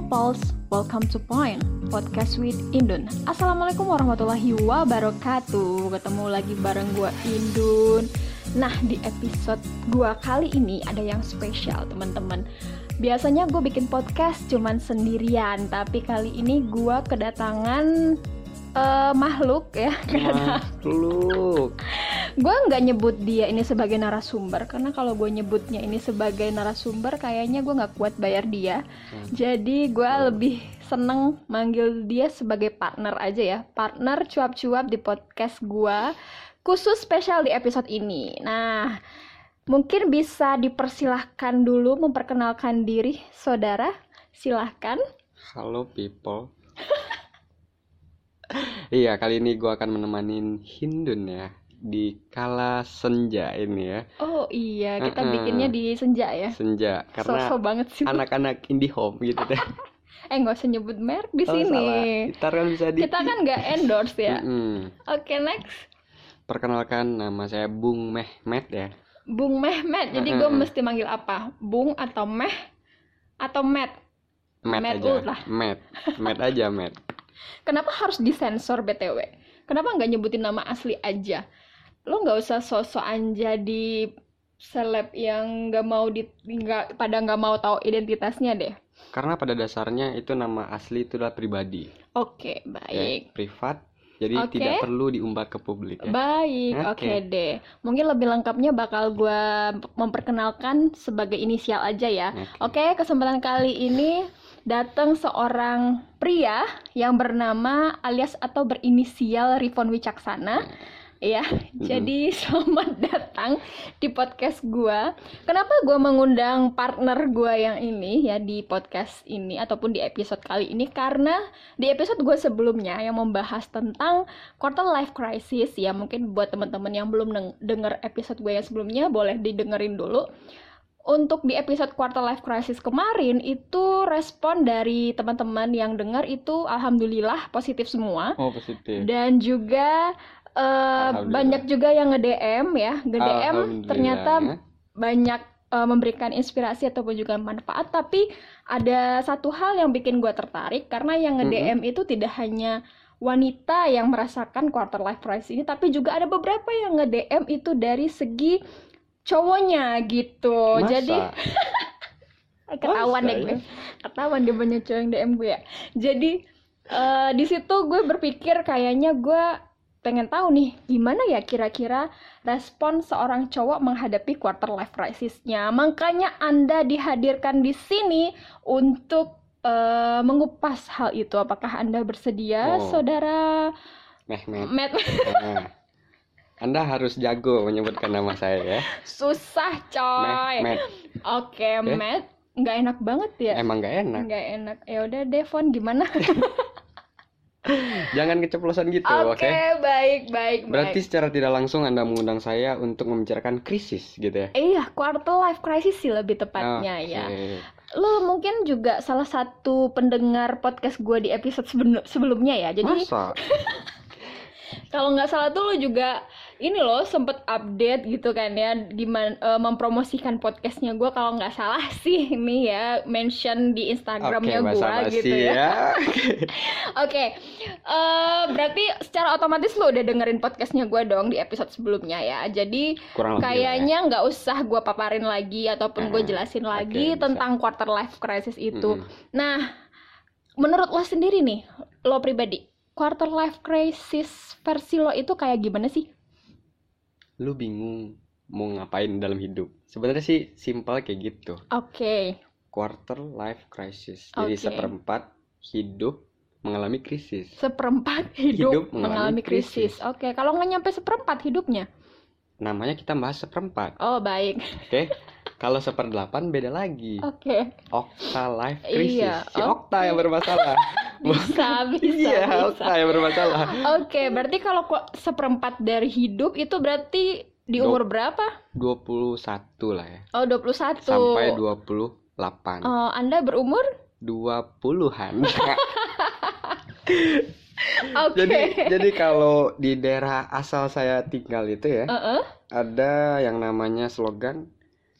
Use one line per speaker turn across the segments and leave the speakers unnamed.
Pulse, welcome to Point, podcast with Indun. Assalamualaikum warahmatullahi wabarakatuh. Ketemu lagi bareng gue Indun. Nah, di episode gue kali ini ada yang spesial, teman-teman. Biasanya gue bikin podcast cuman sendirian, tapi kali ini gue kedatangan uh, makhluk ya.
Makhluk.
Gue nggak nyebut dia ini sebagai narasumber karena kalau gue nyebutnya ini sebagai narasumber kayaknya gue nggak kuat bayar dia. Hmm. jadi gue hmm. lebih seneng manggil dia sebagai partner aja ya. Partner cuap-cuap di podcast gue khusus spesial di episode ini. Nah mungkin bisa dipersilahkan dulu memperkenalkan diri saudara. Silahkan.
Halo people. Iya kali ini gue akan menemani Hindun ya di kala senja ini ya.
Oh iya, kita uh -uh. bikinnya di senja ya.
Senja, karena
so -so banget sih.
Anak-anak indie home gitu deh.
eh nggak usah nyebut merek di oh, sini.
Kita kan bisa di.
Kita kan nggak endorse ya.
mm -hmm.
Oke okay, next.
Perkenalkan nama saya Bung Mehmet ya.
Bung Mehmet, jadi gue mesti manggil apa? Bung atau Meh atau Met?
Met, Met aja. Lah. Met, Met aja Met.
Kenapa harus disensor btw? Kenapa nggak nyebutin nama asli aja? Lo nggak usah sosokan jadi seleb yang nggak mau di nggak pada nggak mau tahu identitasnya deh
karena pada dasarnya itu nama asli itu adalah pribadi
oke baik
ya, privat jadi okay. tidak perlu diumbar ke publik ya.
Baik, oke okay. okay deh. Mungkin lebih lengkapnya bakal gue memperkenalkan sebagai inisial aja ya. Oke, okay. okay, kesempatan kali ini datang seorang pria yang bernama alias atau berinisial Rifon Wicaksana. Hmm Ya, mm-hmm. jadi selamat datang di podcast gua. Kenapa gua mengundang partner gua yang ini ya di podcast ini ataupun di episode kali ini karena di episode gua sebelumnya yang membahas tentang quarter life crisis ya mungkin buat teman-teman yang belum denger episode gue yang sebelumnya boleh didengerin dulu. Untuk di episode quarter life crisis kemarin itu respon dari teman-teman yang dengar itu alhamdulillah positif semua.
Oh, positif.
Dan juga uh, banyak juga yang nge-DM ya, nge-DM ternyata ya. banyak uh, memberikan inspirasi ataupun juga manfaat, tapi ada satu hal yang bikin gue tertarik karena yang nge-DM mm -hmm. itu tidak hanya wanita yang merasakan quarter life crisis ini, tapi juga ada beberapa yang nge-DM itu dari segi cowoknya gitu. Masa? Jadi ketahuan deh gue, ya? ketahuan dia banyak cowok yang DM gue ya. Jadi uh, di situ gue berpikir kayaknya gue pengen tahu nih gimana ya kira-kira respon seorang cowok menghadapi quarter life crisisnya. Makanya Anda dihadirkan di sini untuk uh, mengupas hal itu. Apakah Anda bersedia, oh. saudara?
Mehmet. Met. Anda harus jago menyebutkan nama saya ya.
Susah coy. Oke, okay, okay. Matt. Nggak enak banget ya?
Emang nggak enak.
Nggak enak. Ya udah, Devon gimana?
Jangan keceplosan gitu, oke?
Okay, okay? baik, baik,
Berarti
baik.
secara tidak langsung Anda mengundang saya untuk membicarakan krisis gitu ya?
Iya, quarter life crisis sih lebih tepatnya okay. ya. Lo mungkin juga salah satu pendengar podcast gue di episode sebelumnya ya. Jadi
Masa?
kalau nggak salah tuh lo juga ini loh sempet update gitu kan ya gimana uh, mempromosikan podcastnya gue kalau nggak salah sih ini ya mention di Instagramnya okay, gue gitu ya. ya. Oke, okay. uh, eh, berarti secara otomatis lo udah dengerin podcastnya gue dong di episode sebelumnya ya. Jadi ya. kayaknya nggak ya. usah gue paparin lagi ataupun gue jelasin lagi okay, tentang bisa. quarter life crisis itu. Mm -hmm. Nah, menurut lo sendiri nih, lo pribadi quarter life crisis versi lo itu kayak gimana sih?
Lu bingung mau ngapain dalam hidup. Sebenarnya sih simpel kayak gitu.
Oke. Okay.
Quarter life crisis. Jadi okay. seperempat hidup mengalami krisis.
Seperempat hidup, hidup mengalami, mengalami krisis. krisis. Oke, okay. kalau nggak nyampe seperempat hidupnya?
Namanya kita bahas seperempat.
Oh, baik.
Oke. Okay. Kalau seperdelapan beda lagi.
Oke. Okay.
Okta life crisis. Iya, si okay. Okta yang bermasalah.
bisa, bisa.
Iya,
bisa.
Okta yang bermasalah.
Oke, okay, berarti kalau seperempat dari hidup itu berarti di umur berapa?
21 lah ya.
Oh, 21.
Sampai 28.
Oh, Anda berumur?
20-an. Okay. Jadi jadi kalau di daerah asal saya tinggal itu ya, uh -uh. ada yang namanya slogan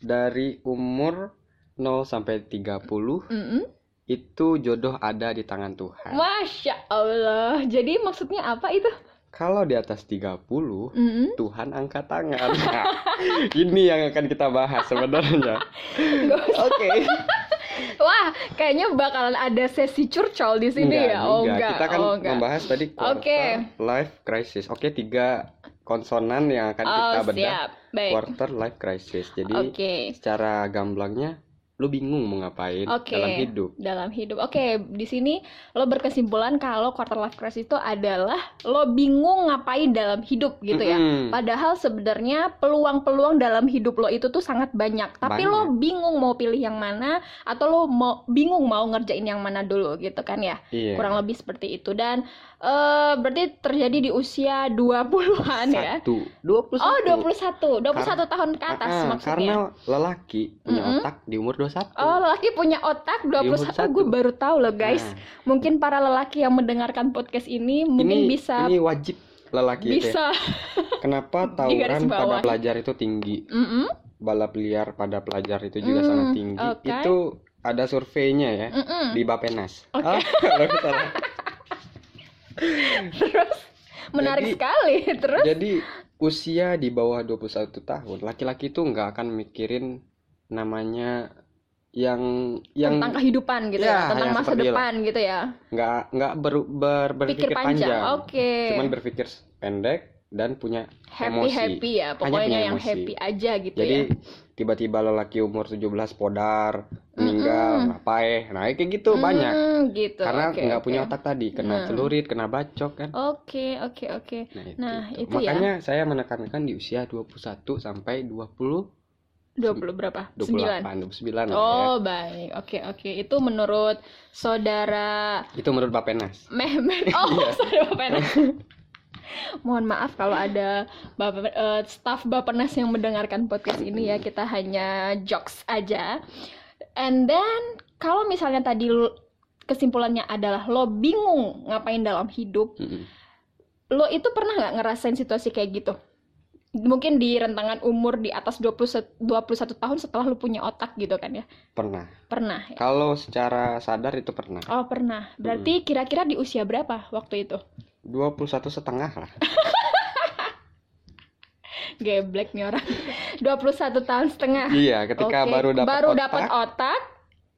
dari umur 0 sampai 30 mm -hmm. itu jodoh ada di tangan Tuhan.
Masya Allah. Jadi maksudnya apa itu?
Kalau di atas 30, mm -hmm. Tuhan angkat tangan. Nah, ini yang akan kita bahas sebenarnya. Oke. Okay.
Wah, kayaknya bakalan ada sesi curcol di sini
enggak,
ya.
Oh, enggak. Kita kan oh, enggak. membahas tadi quarter okay. life crisis. Oke, okay, tiga konsonan yang akan kita oh, bedah. Baik. Quarter life crisis. Jadi okay. secara gamblangnya lo bingung mau ngapain okay. dalam hidup.
Dalam hidup. Oke, okay, di sini lo berkesimpulan kalau quarter life crisis itu adalah lo bingung ngapain dalam hidup gitu ya. Mm -hmm. Padahal sebenarnya peluang-peluang dalam hidup lo itu tuh sangat banyak, tapi banyak. lo bingung mau pilih yang mana atau lo mau bingung mau ngerjain yang mana dulu gitu kan ya. Yeah. Kurang lebih seperti itu dan Uh, berarti terjadi di usia 20-an ya?
Satu. 21.
Oh, 21. 21 Kar tahun ke atas uh, maksudnya.
Karena lelaki punya mm -hmm. otak di umur 21.
Oh, lelaki punya otak 21. Oh, gue baru tahu loh, guys. Nah. Mungkin para lelaki yang mendengarkan podcast ini mungkin
ini,
bisa
Ini wajib lelaki
bisa.
Ya. Kenapa tawuran pada pelajar itu tinggi? Mm -hmm. Balap liar pada pelajar itu juga mm, sangat tinggi. Okay. Itu ada surveinya ya mm -mm. di Bapenas. Okay. Ah,
terus menarik jadi, sekali terus
jadi usia di bawah 21 tahun laki-laki itu nggak akan mikirin namanya yang yang
tentang kehidupan gitu ya, ya tentang masa depan itu. gitu ya
nggak nggak ber, ber, berpikir Pikir panjang, panjang.
oke okay.
cuman berpikir pendek dan punya
happy
emosi.
happy ya pokoknya yang emosi. happy aja gitu
jadi
ya.
tiba-tiba lelaki umur 17 podar meninggal mm -hmm. apa eh nah kayak gitu mm, banyak
gitu
karena nggak okay, punya otak tadi kena nah. celurit kena bacok kan
oke okay, oke okay, oke okay. nah, nah itu, itu
makanya
ya.
saya menekankan di usia 21 sampai 20
20 berapa?
28, 9. 29
Oh, ya. baik. Oke, okay, oke. Okay. Itu menurut saudara
Itu menurut Bapenas.
Mehmet. Oh, iya. saudara Bapenas. Mohon maaf kalau ada bapak uh, staff Bapenas yang mendengarkan podcast ini ya, kita hanya jokes aja. And then kalau misalnya tadi kesimpulannya adalah lo bingung ngapain dalam hidup, mm -hmm. lo itu pernah nggak ngerasain situasi kayak gitu? Mungkin di rentangan umur di atas 20, 21 tahun setelah lo punya otak gitu kan ya?
Pernah.
Pernah
ya? Kalau secara sadar itu pernah.
Oh pernah. Berarti kira-kira di usia berapa waktu itu?
Dua puluh satu setengah lah.
Geblek nih orang. 21 tahun setengah.
Iya, ketika okay. baru dapat
baru dapat otak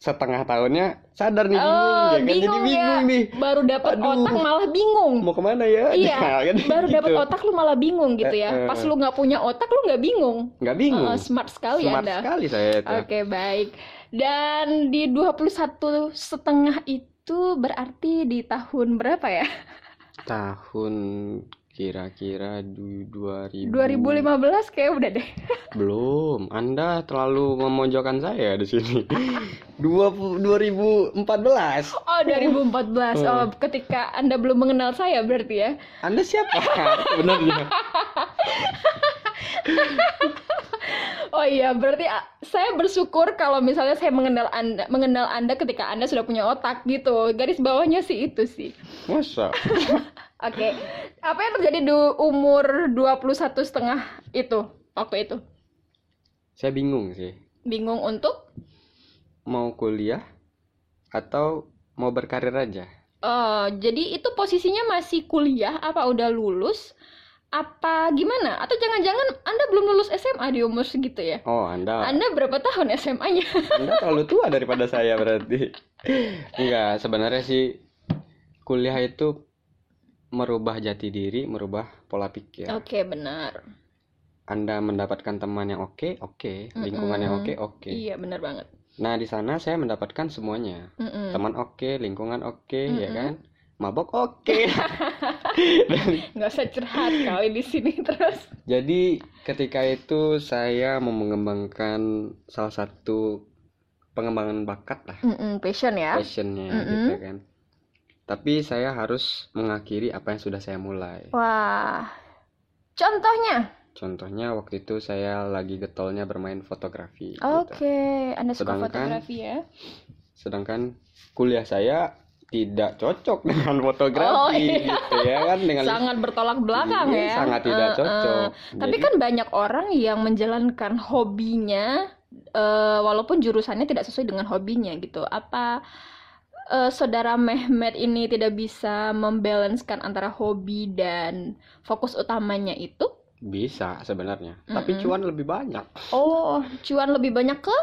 setengah tahunnya sadar nih bingung oh, ya kan? Bingung jadi bingung ya. nih.
Baru dapat otak malah bingung.
mau ke mana ya?
Iya. Nah, kan baru gitu. dapat otak lu malah bingung gitu ya. Eh, eh. pas lu nggak punya otak lu nggak bingung.
Nggak bingung. Uh,
smart sekali
smart
anda.
sekali saya
oke okay, baik. Dan di 21 setengah itu berarti di tahun berapa ya
tahun kira-kira dua ribu
2015 kayak udah deh.
Belum. Anda terlalu memojokkan saya di sini. Dua dua ribu empat belas.
Oh 2014 oh ketika anda belum mengenal saya berarti ya.
Anda siapa? Sebenarnya
Oh iya, berarti saya bersyukur kalau misalnya saya mengenal Anda, mengenal Anda ketika Anda sudah punya otak gitu. Garis bawahnya sih itu sih.
Masa?
Oke. okay. Apa yang terjadi di umur 21 setengah itu waktu itu?
Saya bingung sih.
Bingung untuk
mau kuliah atau mau berkarir aja?
Oh, jadi itu posisinya masih kuliah apa udah lulus? Apa gimana? Atau jangan-jangan Anda belum lulus SMA di umur segitu ya?
Oh, Anda.
Anda berapa tahun SMA-nya?
Anda terlalu tua daripada saya berarti. Enggak, sebenarnya sih kuliah itu merubah jati diri, merubah pola pikir.
Oke, okay, benar.
Anda mendapatkan teman yang oke, okay, oke, okay. lingkungan mm -mm. yang oke, okay, oke. Okay.
Iya, benar banget.
Nah, di sana saya mendapatkan semuanya. Mm -mm. Teman oke, okay, lingkungan oke, okay, mm -mm. ya kan? mabok oke okay.
nggak usah curhat kali di sini terus
jadi ketika itu saya mau mengembangkan salah satu pengembangan bakat lah
mm -mm, passion ya
passionnya mm -mm. gitu kan tapi saya harus mengakhiri apa yang sudah saya mulai
wah contohnya
Contohnya waktu itu saya lagi getolnya bermain fotografi.
Gitu. Oke, okay. gitu. Anda suka sedangkan, fotografi ya?
Sedangkan kuliah saya tidak cocok dengan fotografi oh, iya. gitu ya kan dengan
sangat bertolak belakang
iya,
ya
sangat tidak uh, cocok uh.
tapi kan banyak orang yang menjalankan hobinya uh, walaupun jurusannya tidak sesuai dengan hobinya gitu apa uh, saudara Mehmet ini tidak bisa membalancekan antara hobi dan fokus utamanya itu?
Bisa sebenarnya, mm -mm. tapi cuan lebih banyak.
Oh, cuan lebih banyak ke?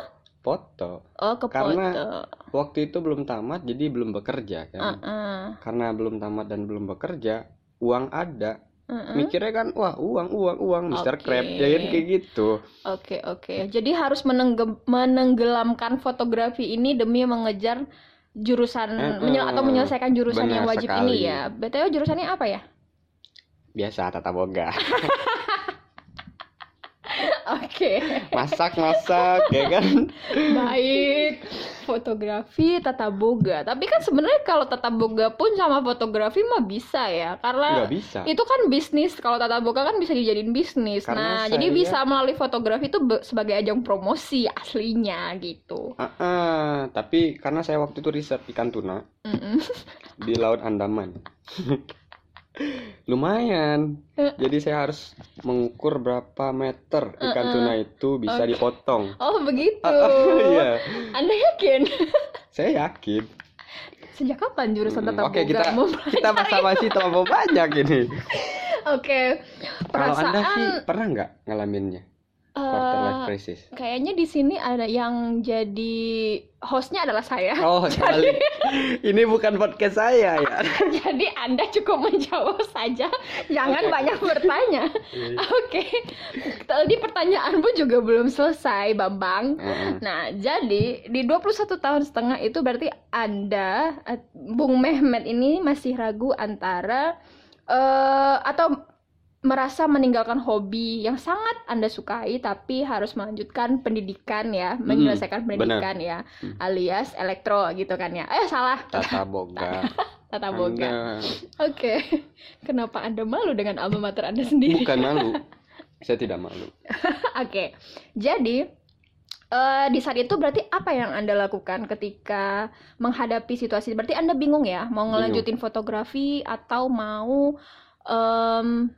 Foto.
Oh, ke
Karena
foto.
waktu itu belum tamat, jadi belum bekerja kan. Uh -uh. Karena belum tamat dan belum bekerja, uang ada, Mm-hmm. Mikirnya kan wah uang uang uang Mister okay. Crab kan kayak gitu.
Oke okay, oke. Okay. Jadi harus menenggelamkan fotografi ini demi mengejar jurusan mm-hmm. menyel atau menyelesaikan jurusan Benar yang wajib sekali. ini ya. BTW jurusannya apa ya?
Biasa tata boga.
Oke.
Masak-masak ya kan.
Baik. Fotografi tata boga. Tapi kan sebenarnya kalau tata boga pun sama fotografi mah bisa ya. Karena bisa. itu kan bisnis. Kalau tata boga kan bisa dijadiin bisnis. Karena nah, saya... jadi bisa melalui fotografi itu sebagai ajang promosi aslinya gitu.
Uh -uh, tapi karena saya waktu itu riset ikan tuna mm -mm. di Laut Andaman. lumayan. Jadi saya harus mengukur berapa meter ikan uh -uh. tuna itu bisa okay. dipotong.
Oh begitu. Uh, iya. Anda yakin?
Saya yakin.
Sejak kapan jurusan hmm,
oke okay, kita kita basa-basi terlalu banyak ini.
Oke. Okay.
kalau anda sih pernah nggak ngalaminnya quarter life eh?
Kayaknya di sini ada yang jadi hostnya adalah saya.
Oh, sekali. Ini bukan podcast saya ya.
jadi Anda cukup menjawab saja, jangan okay. banyak bertanya. Iya. Oke. okay. Tadi pertanyaanmu juga belum selesai, Bambang. Uh -huh. Nah, jadi di 21 tahun setengah itu berarti Anda eh, Bung Mehmet ini masih ragu antara uh, atau merasa meninggalkan hobi yang sangat Anda sukai tapi harus melanjutkan pendidikan ya, hmm, menyelesaikan pendidikan bener. ya, hmm. alias elektro gitu kan ya. Eh salah.
Tata boga.
Tata boga. Oke. Okay. Kenapa Anda malu dengan alma mater Anda sendiri?
Bukan malu. Saya tidak malu.
Oke. okay. Jadi uh, di saat itu berarti apa yang Anda lakukan ketika menghadapi situasi? Berarti Anda bingung ya, mau ngelanjutin bingung. fotografi atau mau um,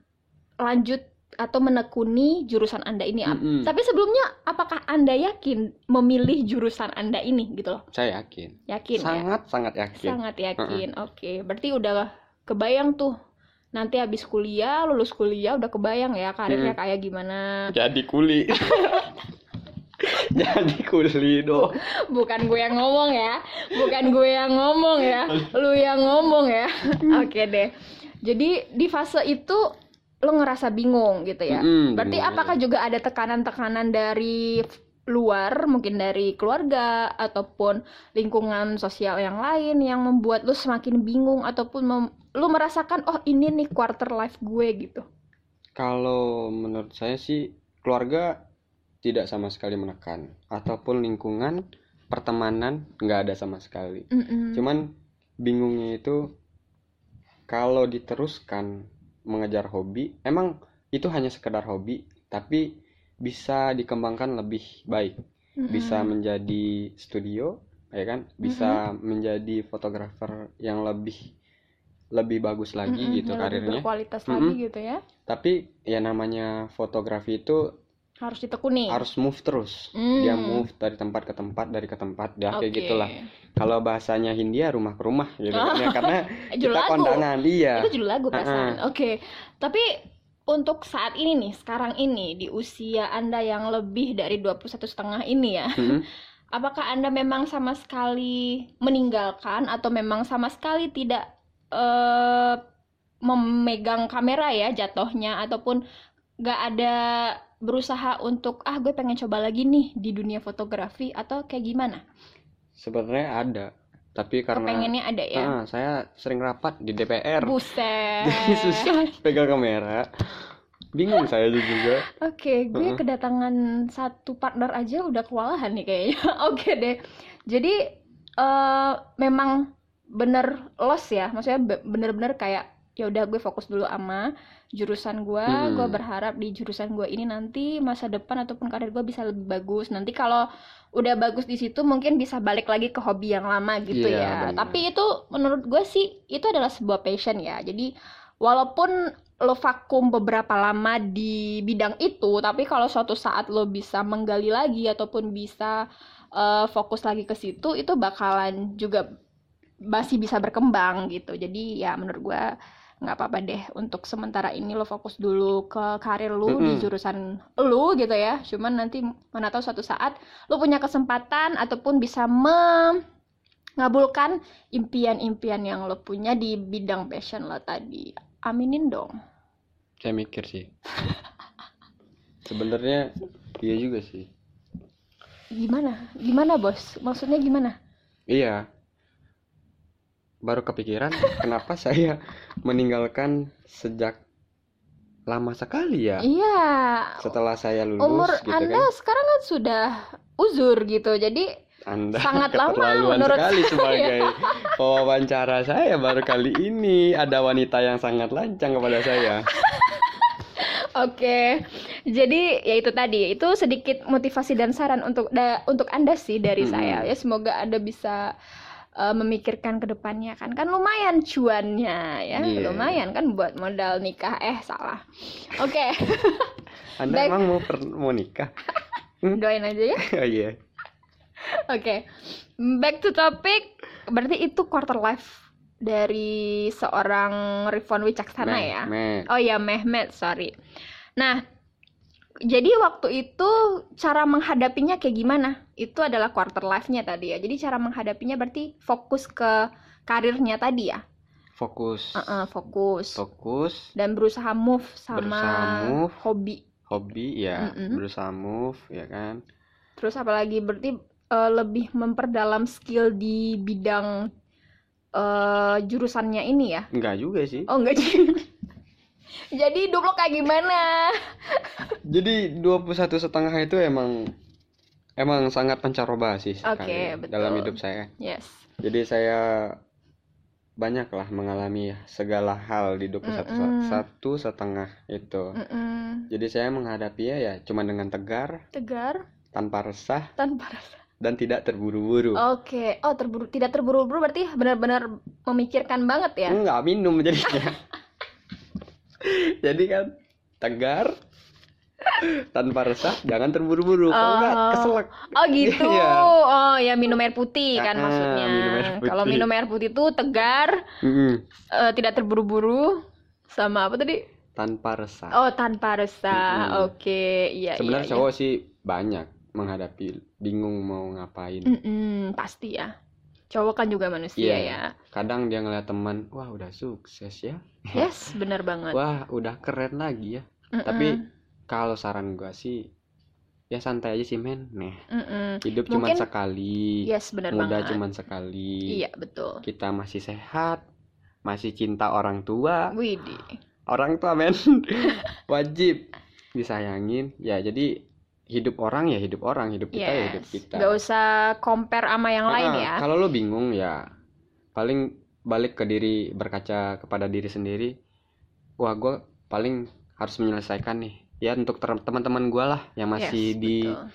lanjut atau menekuni jurusan Anda ini. Mm -hmm. Tapi sebelumnya apakah Anda yakin memilih jurusan Anda ini gitu loh?
Saya yakin.
Yakin
ya? Sangat ya? sangat yakin.
Sangat yakin. Uh -uh. Oke, okay. berarti udah kebayang tuh nanti habis kuliah, lulus kuliah udah kebayang ya karirnya hmm. kayak gimana.
Jadi kuli. Jadi kuli dong.
Bukan gue yang ngomong ya. Bukan gue yang ngomong ya. Lu yang ngomong ya. Oke okay deh. Jadi di fase itu lo ngerasa bingung gitu ya. Mm-hmm, Berarti bingung, apakah juga ada tekanan-tekanan dari luar, mungkin dari keluarga ataupun lingkungan sosial yang lain yang membuat lo semakin bingung ataupun mem- lo merasakan oh ini nih quarter life gue gitu.
Kalau menurut saya sih keluarga tidak sama sekali menekan ataupun lingkungan pertemanan nggak ada sama sekali. Mm-hmm. Cuman bingungnya itu kalau diteruskan mengejar hobi emang itu hanya sekedar hobi tapi bisa dikembangkan lebih baik mm-hmm. bisa menjadi studio ya kan bisa mm-hmm. menjadi fotografer yang lebih lebih bagus lagi mm-hmm, gitu karirnya
kualitas mm-hmm. lagi gitu ya
tapi ya namanya fotografi itu
harus ditekuni
harus move terus mm. dia move dari tempat ke tempat dari ke tempat dia okay. kayak gitulah kalau bahasanya Hindia rumah ke rumah gitu oh. ya karena kita lagu. kondangan iya
itu judul lagu pasangan uh-huh. oke okay. tapi untuk saat ini nih sekarang ini di usia anda yang lebih dari 21 setengah ini ya mm-hmm. apakah anda memang sama sekali meninggalkan atau memang sama sekali tidak uh, memegang kamera ya jatuhnya ataupun gak ada berusaha untuk ah gue pengen coba lagi nih di dunia fotografi atau kayak gimana?
Sebenarnya ada, tapi karena
pengennya ada ya.
Ah, saya sering rapat di DPR.
Buset.
Jadi susah pegang kamera. Bingung saya juga.
Oke, okay, gue uh -uh. kedatangan satu partner aja udah kewalahan nih kayaknya. Oke okay deh. Jadi uh, memang bener los ya, maksudnya bener-bener kayak ya udah gue fokus dulu sama jurusan gue hmm. gue berharap di jurusan gue ini nanti masa depan ataupun karir gue bisa lebih bagus nanti kalau udah bagus di situ mungkin bisa balik lagi ke hobi yang lama gitu yeah, ya bener. tapi itu menurut gue sih itu adalah sebuah passion ya jadi walaupun lo vakum beberapa lama di bidang itu tapi kalau suatu saat lo bisa menggali lagi ataupun bisa uh, fokus lagi ke situ itu bakalan juga masih bisa berkembang gitu jadi ya menurut gue nggak apa-apa deh untuk sementara ini lo fokus dulu ke karir lo mm -hmm. di jurusan lo gitu ya. Cuman nanti mana tahu suatu saat lo punya kesempatan ataupun bisa mengabulkan impian-impian yang lo punya di bidang passion lo tadi. Aminin dong.
Saya mikir sih. Sebenarnya iya juga sih.
Gimana? Gimana bos? Maksudnya gimana?
Iya baru kepikiran kenapa saya meninggalkan sejak lama sekali ya?
Iya.
Setelah saya lulus
umur gitu anda kan. sekarang kan sudah uzur gitu jadi anda sangat lama menurut
sekali sebagai pewawancara saya baru kali ini. Ada wanita yang sangat lancang kepada saya.
Oke, jadi ya itu tadi itu sedikit motivasi dan saran untuk da, untuk anda sih dari hmm. saya. Ya semoga anda bisa uh, memikirkan ke depannya kan kan lumayan cuannya ya yeah. lumayan kan buat modal nikah eh salah oke okay.
anda emang mau per mau nikah
doain aja ya
oh iya yeah.
oke okay. back to topic berarti itu quarter life dari seorang Rifon Wicaksana ya. Meh. Oh ya Mehmet, sorry. Nah, jadi waktu itu cara menghadapinya kayak gimana? Itu adalah quarter life-nya tadi ya. Jadi cara menghadapinya berarti fokus ke karirnya tadi ya.
Fokus.
Uh -uh, fokus.
Fokus.
Dan berusaha move sama berusaha move, hobi.
Hobi ya, mm -mm. berusaha move ya kan.
Terus apalagi berarti uh, lebih memperdalam skill di bidang uh, jurusannya ini ya?
Enggak juga sih.
Oh, enggak juga. Jadi hidup lo kayak gimana?
Jadi 21 setengah itu emang emang sangat pancaroba sih
okay,
dalam hidup saya.
Yes.
Jadi saya banyaklah mengalami segala hal di 21 mm satu setengah itu. Mm -mm. Jadi saya menghadapinya ya cuma dengan tegar.
Tegar.
Tanpa resah.
Tanpa resah
dan tidak terburu-buru.
Oke, okay. oh terburu tidak terburu-buru berarti benar-benar memikirkan banget ya?
Enggak minum jadinya. Jadi kan tegar tanpa resah jangan terburu-buru oh. enggak keselak
oh gitu ya. oh ya minum air putih kan ah, maksudnya kalau minum air putih itu tegar mm -hmm. uh, tidak terburu-buru sama apa tadi
tanpa resah
oh tanpa resah mm -hmm. oke okay. iya
sebenarnya
iya,
cowok iya. sih banyak menghadapi bingung mau ngapain
mm -mm, pasti ya cowok kan juga manusia yeah. ya
kadang dia ngeliat teman wah udah sukses ya
yes benar banget
wah udah keren lagi ya mm -mm. tapi kalau saran gua sih ya santai aja sih men. Nih mm -mm. hidup cuma sekali
yes benar
muda cuma sekali.
Iya betul.
Kita masih sehat masih cinta orang tua.
Widih.
orang tua men. Wajib disayangin. Ya jadi hidup orang ya hidup orang hidup kita yes. ya hidup kita.
Gak usah compare sama yang nah, lain ya.
kalau lo bingung ya paling balik ke diri berkaca kepada diri sendiri wah gue paling harus menyelesaikan nih ya untuk teman-teman gue lah yang masih yes, di betul.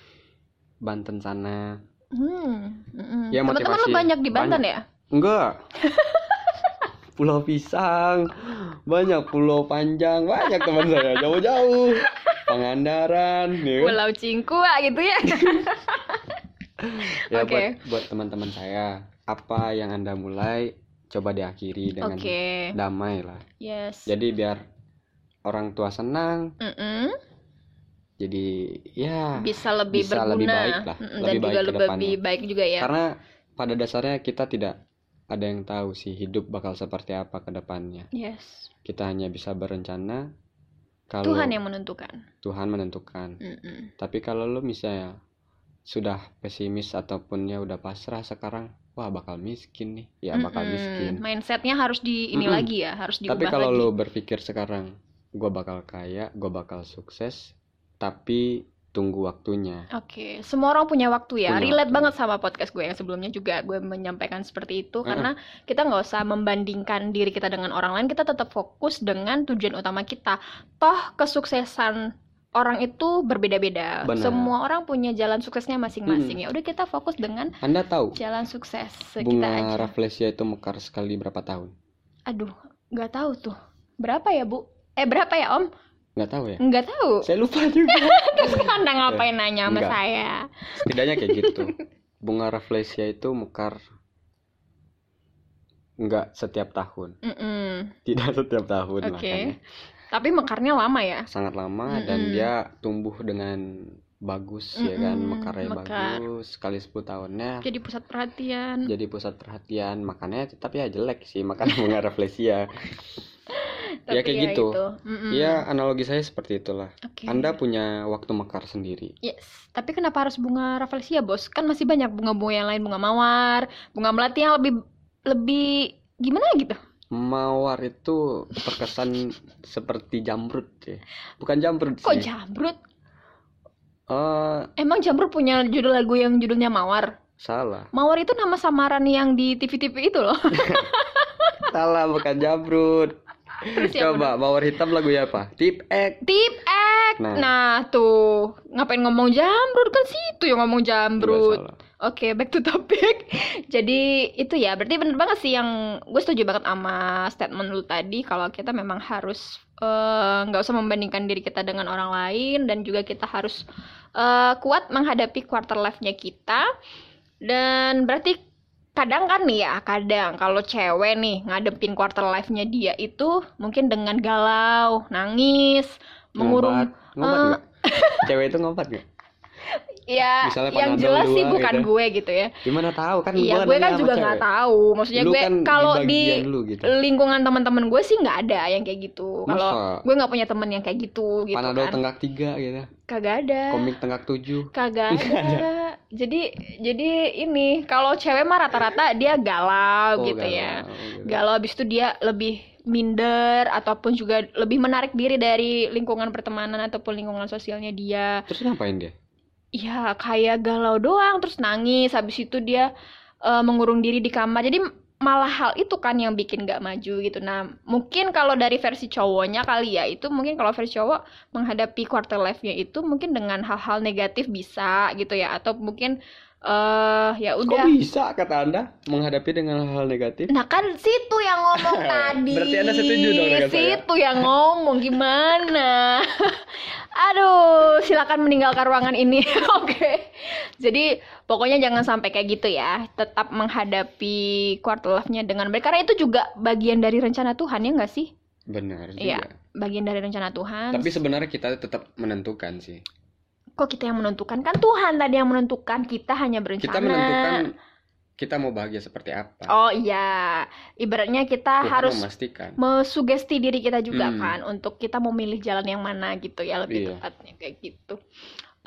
Banten sana
hmm. Mm ya teman-teman lo banyak di Banten banyak. ya
enggak Pulau Pisang banyak pulau panjang banyak teman saya jauh-jauh Pangandaran,
ya. Pulau Cingkua gitu ya.
ya okay. buat buat teman-teman saya, apa yang anda mulai coba diakhiri dengan okay. damai lah.
Yes.
Jadi biar orang tua senang. Mm -mm. Jadi ya
bisa lebih bisa berguna lebih baik lah, mm -mm. lebih dan baik juga lebih baik juga ya.
Karena pada dasarnya kita tidak ada yang tahu sih hidup bakal seperti apa ke depannya.
Yes.
Kita hanya bisa berencana
kalau Tuhan yang menentukan.
Tuhan menentukan. Mm -mm. Tapi kalau lo misalnya sudah pesimis ataupun ya udah pasrah sekarang, wah bakal miskin nih, ya mm -mm. bakal miskin.
Mindsetnya harus di ini mm -mm. lagi ya, harus diubah
Tapi kalau lo berpikir sekarang, gue bakal kaya, gue bakal sukses, tapi tunggu waktunya.
Oke, okay. semua orang punya waktu ya. Punya Relate waktu. banget sama podcast gue yang sebelumnya juga gue menyampaikan seperti itu uh karena kita nggak usah membandingkan diri kita dengan orang lain, kita tetap fokus dengan tujuan utama kita. Toh kesuksesan orang itu berbeda-beda. Semua orang punya jalan suksesnya masing-masing. Hmm. Ya udah kita fokus dengan
Anda tahu
jalan sukses
bunga rafflesia itu mekar sekali berapa tahun?
Aduh, nggak tahu tuh. Berapa ya, Bu? Eh, berapa ya, Om?
Nggak tahu ya?
Nggak tahu.
Saya lupa juga.
Terus anda ngapain nanya sama saya?
Setidaknya kayak gitu. Bunga rafflesia itu mekar nggak setiap tahun mm -mm. tidak setiap tahun
okay. makanya tapi mekarnya lama ya
sangat lama mm dan dia tumbuh dengan bagus mm ya kan mekarnya Mekar. bagus sekali 10 tahunnya
jadi pusat perhatian
jadi pusat perhatian makanya tapi ya jelek sih makanya bunga refleksia ya kayak ya gitu. ya analogi saya seperti itulah. Okay. anda punya waktu mekar sendiri.
Yes. Tapi kenapa harus bunga rafflesia bos? Kan masih banyak bunga-bunga yang lain bunga mawar bunga melati yang lebih lebih gimana gitu?
Mawar itu terkesan seperti jamrut ya. Bukan jamrut
kok sih. jamrut? Uh, emang jamrut punya judul lagu yang judulnya mawar?
Salah.
Mawar itu nama samaran yang di tv-tv itu loh.
Salah bukan jamrut Terus Coba mawar hitam lagu ya apa? Tip X.
Tip X. Nah. nah, tuh ngapain ngomong jambrut kan situ yang ngomong jambrut. Oke, okay, back to topic. Jadi itu ya, berarti bener banget sih yang gue setuju banget sama statement lu tadi kalau kita memang harus eh, nggak uh, usah membandingkan diri kita dengan orang lain dan juga kita harus uh, kuat menghadapi quarter life-nya kita. Dan berarti kadang kan nih ya kadang kalau cewek nih ngadepin quarter life-nya dia itu mungkin dengan galau nangis mengurung
ngompat, uh, cewek itu ngompat gak
Ya, Misalnya yang jelas sih bukan gitu. gue gitu ya.
Gimana tahu kan?
Iya, gue kan juga nggak tahu. Maksudnya lu gue kan kalau di, gitu. lingkungan teman-teman gue sih nggak ada yang kayak gitu. Kalau gue nggak punya temen yang kayak gitu. gitu
Panadol kan. tenggak tiga gitu.
Kagak ada.
Komik tenggak tujuh.
Kagak ada. ada. Jadi jadi ini kalau cewek mah rata-rata dia galau oh, gitu galau. ya. Gitu. Galau abis itu dia lebih minder ataupun juga lebih menarik diri dari lingkungan pertemanan ataupun lingkungan sosialnya dia.
Terus ngapain dia?
Ya kayak galau doang terus nangis. Habis itu dia uh, mengurung diri di kamar. Jadi malah hal itu kan yang bikin gak maju gitu. Nah mungkin kalau dari versi cowoknya kali ya itu mungkin kalau versi cowok menghadapi quarter life-nya itu mungkin dengan hal-hal negatif bisa gitu ya. Atau mungkin uh, ya udah
kok bisa kata anda menghadapi dengan hal, -hal negatif
nah kan situ yang ngomong tadi
berarti anda setuju dong dengan
situ saya? yang ngomong gimana Aduh, silakan meninggalkan ruangan ini. Oke. okay. Jadi pokoknya jangan sampai kayak gitu ya. Tetap menghadapi quarter life-nya dengan baik karena itu juga bagian dari rencana Tuhan ya nggak sih?
Benar
Iya, bagian dari rencana Tuhan.
Tapi sebenarnya kita tetap menentukan sih.
Kok kita yang menentukan? Kan Tuhan tadi yang menentukan. Kita hanya berencana.
Kita menentukan kita mau bahagia seperti apa.
Oh iya, ibaratnya kita Tuhan harus memastikan. mesugesti diri kita juga hmm. kan untuk kita mau milih jalan yang mana gitu ya lebih iya. tepatnya kayak gitu.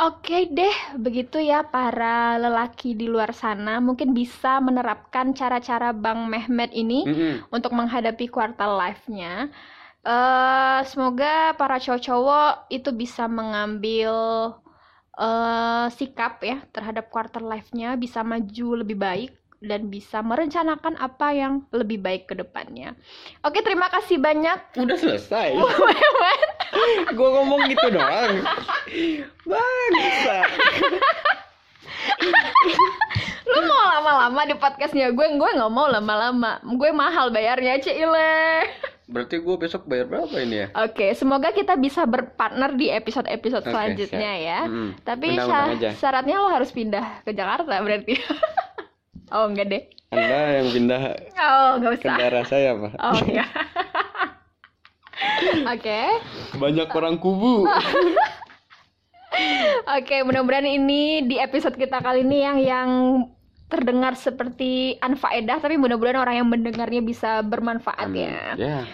Oke deh, begitu ya para lelaki di luar sana mungkin bisa menerapkan cara-cara Bang Mehmet ini mm -hmm. untuk menghadapi quarter life-nya. Uh, semoga para cowok-cowok itu bisa mengambil uh, sikap ya terhadap quarter life-nya bisa maju lebih baik dan bisa merencanakan apa yang lebih baik ke depannya. Oke, terima kasih banyak.
Udah selesai. gue ngomong gitu doang. Bangsa.
Lu mau lama-lama di podcastnya gue, gue nggak mau lama-lama. Gue mahal bayarnya, Cile.
Berarti gue besok bayar berapa ini ya?
Oke, semoga kita bisa berpartner di episode-episode okay, selanjutnya siap. ya. Hmm, Tapi syaratnya lo harus pindah ke Jakarta berarti. Oh enggak deh.
Anda yang pindah
oh, enggak usah.
ke daerah saya pak.
Oh iya. Oke. Okay.
Banyak orang kubu.
Oke, okay, mudah-mudahan ini di episode kita kali ini yang yang terdengar seperti anfaedah tapi mudah-mudahan orang yang mendengarnya bisa bermanfaat Amin. ya. Yeah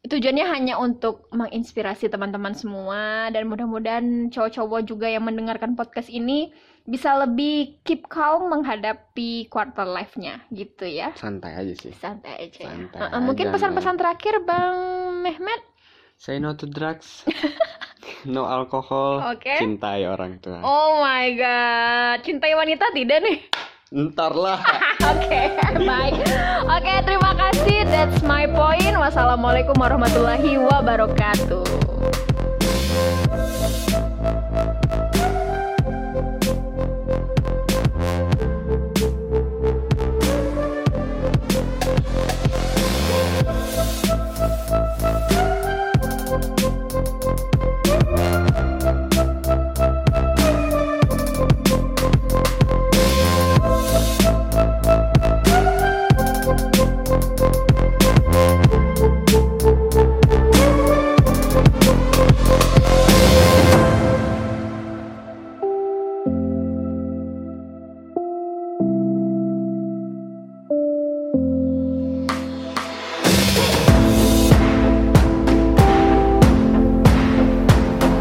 tujuannya hanya untuk menginspirasi teman-teman semua dan mudah-mudahan cowok-cowok juga yang mendengarkan podcast ini bisa lebih keep calm menghadapi quarter life-nya gitu ya.
Santai aja sih.
Santai aja. Ya. Santai uh, mungkin pesan-pesan terakhir Bang Mehmet?
Say no to drugs. no alkohol.
Okay.
Cintai orang tua.
Oh my god. Cintai wanita tidak nih?
Ntar lah.
Oke, okay, baik. Oke, terima kasih. That's my point. Wassalamualaikum warahmatullahi wabarakatuh.